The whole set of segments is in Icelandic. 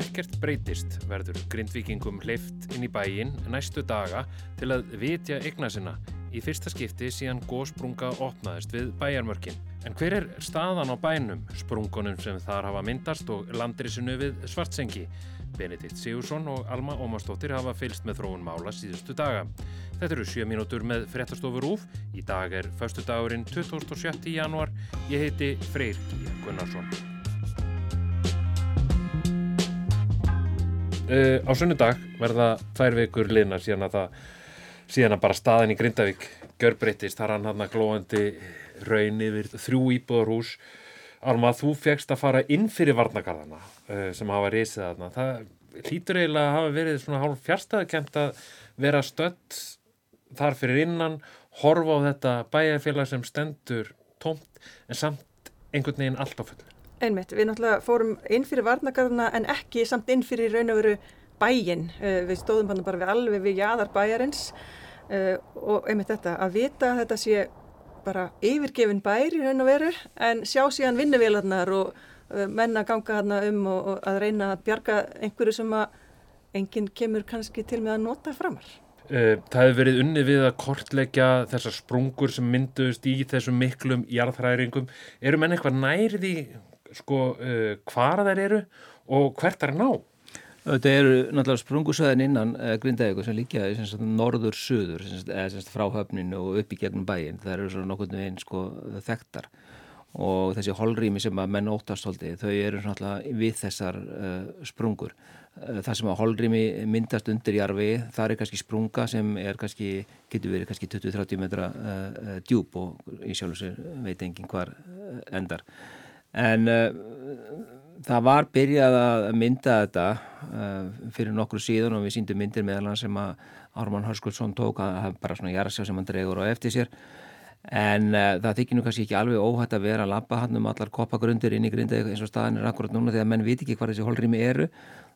ekkert breytist verður grindvikingum hleyft inn í bæin næstu daga til að vitja eigna sinna í fyrsta skipti síðan gósprunga opnaðist við bæjarmörkin. En hver er staðan á bænum, sprungunum sem þar hafa myndast og landrisinu við svartsengi? Benedikt Sigursson og Alma Ómarsdóttir hafa fylst með þróun mála síðustu daga. Þetta eru 7 mínútur með frettastofur úf. Í dag er förstu dagurinn 27. januar. Ég heiti Freyr Gunnarsson. Uh, á sunnudag verða þær vikur liðna síðan að það síðan að bara staðin í Grindavík görbreytist, þar hann hann að glóðandi raun yfir þrjú íbúðarhús Alma, þú fegst að fara inn fyrir varnakarðana uh, sem hafa reysið þarna. Það hlýtur eiginlega að hafa verið svona hálf fjárstæðakent að vera stött þar fyrir innan, horfa á þetta bæjarfélag sem stendur tómt en samt einhvern veginn allt á fullu. Einmitt, við náttúrulega fórum inn fyrir varnakarðana en ekki samt inn fyrir raun og veru bæin. Uh, við stóðum hann bara við alveg við jæðar bæjarins uh, og einmitt þetta að vita að þetta sé bara yfirgefin bær í raun og veru en sjá síðan vinnuvélarnar og uh, menna ganga hana um og, og að reyna að bjarga einhverju sem að enginn kemur kannski til með að nota framar. Það hefur verið unni við að kortleggja þessar sprungur sem mynduðust í þessum miklum jarðhræringum. Eru menn eitthvað nærði sko, uh, hvar þær eru og hvert er ná? Þetta eru náttúrulega sprungusöðin innan uh, Grindavíku sem líka norður-suður frá höfninu og upp í gegnum bæin. Það eru svona nokkurnu einn sko, þekktar og þessi holrými sem að menn óttast holdi þau eru náttúrulega við þessar uh, sprungur. Uh, það sem að holrými myndast undir jarfi það er kannski sprunga sem er kannski, getur verið kannski 20-30 metra djúb og í sjálf og sér veit engin hvar endar. En það var byrjað að mynda þetta uh, fyrir nokkru síðan og við síndum myndir meðal hann sem að Ármann Hörskuldsson tók að hafa bara svona jarðsjá sem hann dregur á eftir sér. En uh, það þykir nú kannski ekki alveg óhætt að vera að lappa hann um allar koppagrundir inn í grinda eins og staðin er akkurat núna því að menn viti ekki hvað þessi holrými eru.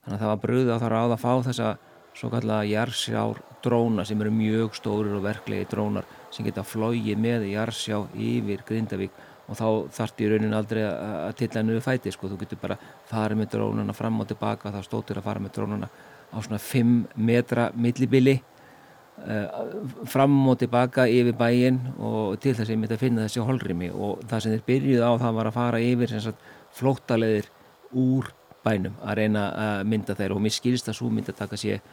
Þannig að það var bröðu á það ráð að fá þessa svo kallega jarðsjár dróna sem eru mjög stórir og verklegi drónar sem geta flóið með jarðsjá yfir Grindavík og þá þarf í raunin aldrei að tilla hennu við fæti sko, þú getur bara farið með drónuna fram og tilbaka, þá stóttir að fara með drónuna á svona 5 metra millibili uh, fram og tilbaka yfir bæin og til þess að ég myndi að finna þessi holrimi og það sem þeir byrjuð á það var að fara yfir flóttaleðir úr bænum að reyna að mynda þeir og mér skilst að svo myndi að taka sér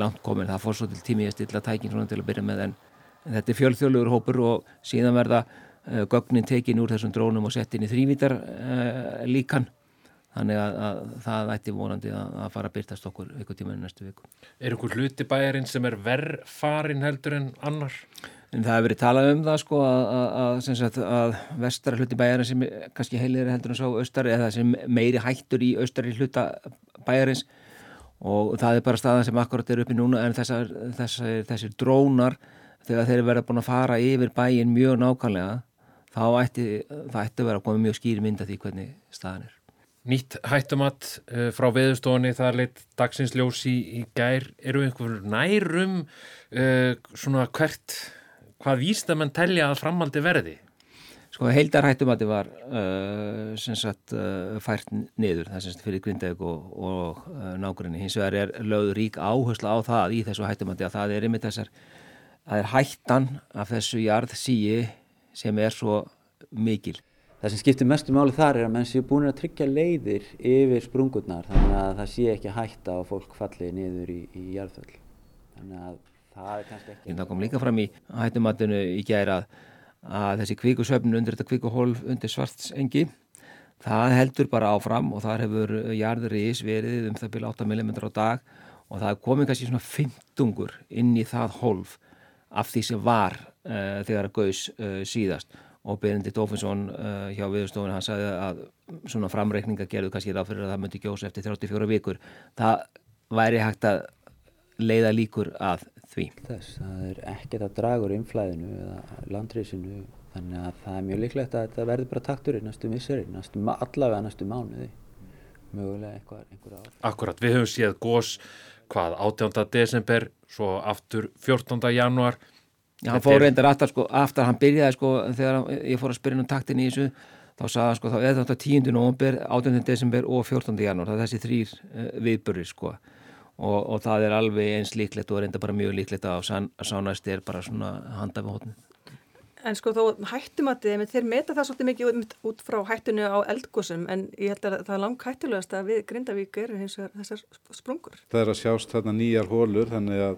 langt komin, það fór svo til tími að stilla tækin svona til að byrja með en, en þetta er fjölþjóðlugur hópur og síðan verða Eh, gögnin tekin úr þessum drónum og sett inn í þrývítar uh, líkan þannig að, að það ætti vonandi að, að fara að byrtast okkur ykkur tíma í næstu viku. Er einhver hluti bæjarinn sem er verðfarin heldur en annar? En það hefur verið talað um það sko að, sagt, að vestara hluti bæjarinn sem kannski heilir heldur en svo austari eða sem meiri hættur í austari hluta bæjarins og það er bara staðan sem akkurat er uppi núna en þessar, þessar, þessir drónar þegar þeir verða búin að fara yfir bæjinn mjög nákvæmlega þá ætti það ætti að vera að koma mjög skýri mynda því hvernig staðan er. Nýtt hættumatt uh, frá veðustofunni, það er leitt dagsinsljós í, í gær, eru einhver nærum uh, svona hvert, hvað víst að mann telja að framaldi verði? Sko heildar hættumatti var uh, sem sagt fært niður, það sem sagt fyrir Grindavík og, og nákvæmni, hins vegar er lögð rík áherslu á það í þessu hættumatti að það er yfir þessar, það er hættan af þessu jarð síi sem er svo mikil. Það sem skiptir mestu máli þar er að menn séu búin að tryggja leiðir yfir sprungurnar þannig að það sé ekki hætta og fólk falli niður í, í jarðföll. Þannig að það er kannski ekki... Það kom líka fram í hættumatinu í gæra að þessi kvíkusöfn undir þetta kvíkuhólf undir svartsengi það heldur bara áfram og þar hefur jarður í ís verið um það byrja 8 mm á dag og það er komið kannski svona 15 inn í það hólf af því sem var uh, þegar að gauðs uh, síðast og Benedikt Ófinsson uh, hjá viðstofun hann sagði að svona framreikninga gerðu kannski ráð fyrir að það myndi gjósa eftir 34 vikur það væri hægt að leiða líkur að því Þess, það er ekkert að draga úr inflæðinu eða landriðsinu þannig að það er mjög líklegt að þetta verður bara taktur í næstu misseri, næstu, allavega næstu mánuði mögulega einhver, einhver ár Akkurat, við höfum séð gós hvað 18. desember svo aftur 14. januar Já, hann fór reyndar aftar sko, aftar hann byrjaði sko þegar ég fór að spyrja um taktin í þessu þá sagði sko, þá er þetta 10. november, 18. desember og 14. janúar, það er þessi þrýr uh, viðbörri sko og, og það er alveg eins líklegt og enda bara mjög líklegt að sánæst er bara svona handa við hóttin. En sko þó hættumatið, þeir meta það svolítið mikið út frá hættunu á eldgósum en ég held að það er langt hættulegast að við Grindavík eru hins vegar þessar sprungur. Það er að sjást þarna nýjar hólur þannig að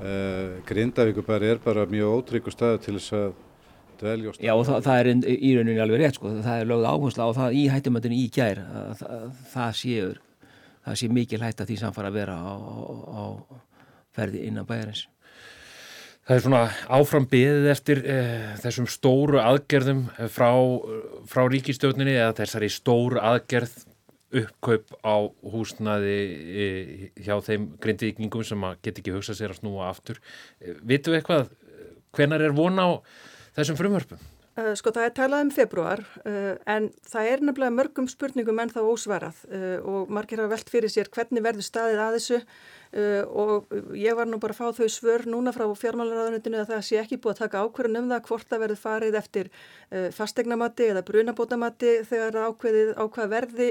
uh, Grindavík bara er bara mjög ótryggur staðu til þess að dvelja og staða. Já og það, það er í rauninni alveg rétt sko, það er lögð áherslu á það í hættumatinu í gær, að, að, að það séur það sé mikil hægt að því samfara að vera á, á, á ferði innan bæjarins. Það er svona áfram beðið eftir eh, þessum stóru aðgerðum eh, frá, frá ríkistjóninni eða þessari stóru aðgerð uppkaup á húsnaði eh, hjá þeim grindvíkingum sem get ekki hugsað sér að snúa aftur. Eh, Vitu við eitthvað, hvenar er von á þessum frumvörpum? Uh, sko það er talað um februar uh, en það er nefnilega mörgum spurningum en þá ósvarað uh, og margir hafa velt fyrir sér hvernig verður staðið að þessu og ég var nú bara að fá þau svör núna frá fjármálaráðunitinu að það sé ekki búið að taka ákverðin um það hvort það verður farið eftir fastegnamatti eða brunabótamatti þegar ákveðið ákvað verði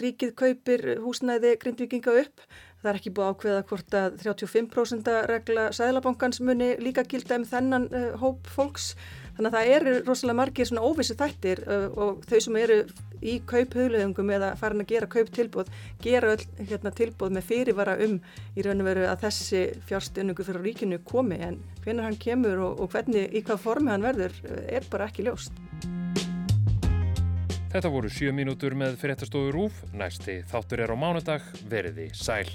ríkið kaupir húsnæði grindvikinga upp. Það er ekki búið ákveða hvort að 35% regla Sæðlabankans muni líka gilda um þennan hóp fólks Þannig að það eru rosalega margir svona óvissi þættir uh, og þau sem eru í kauphugleðungum eða farin að gera kauptilbóð gera öll hérna, tilbóð með fyrirvara um í raun og veru að þessi fjárstunningu fyrir ríkinu komi en hvernig hann kemur og, og hvernig í hvað formi hann verður er bara ekki ljóst. Þetta voru sjö mínútur með fyrirtastofur úf, næsti þáttur er á mánudag, veriði sæl.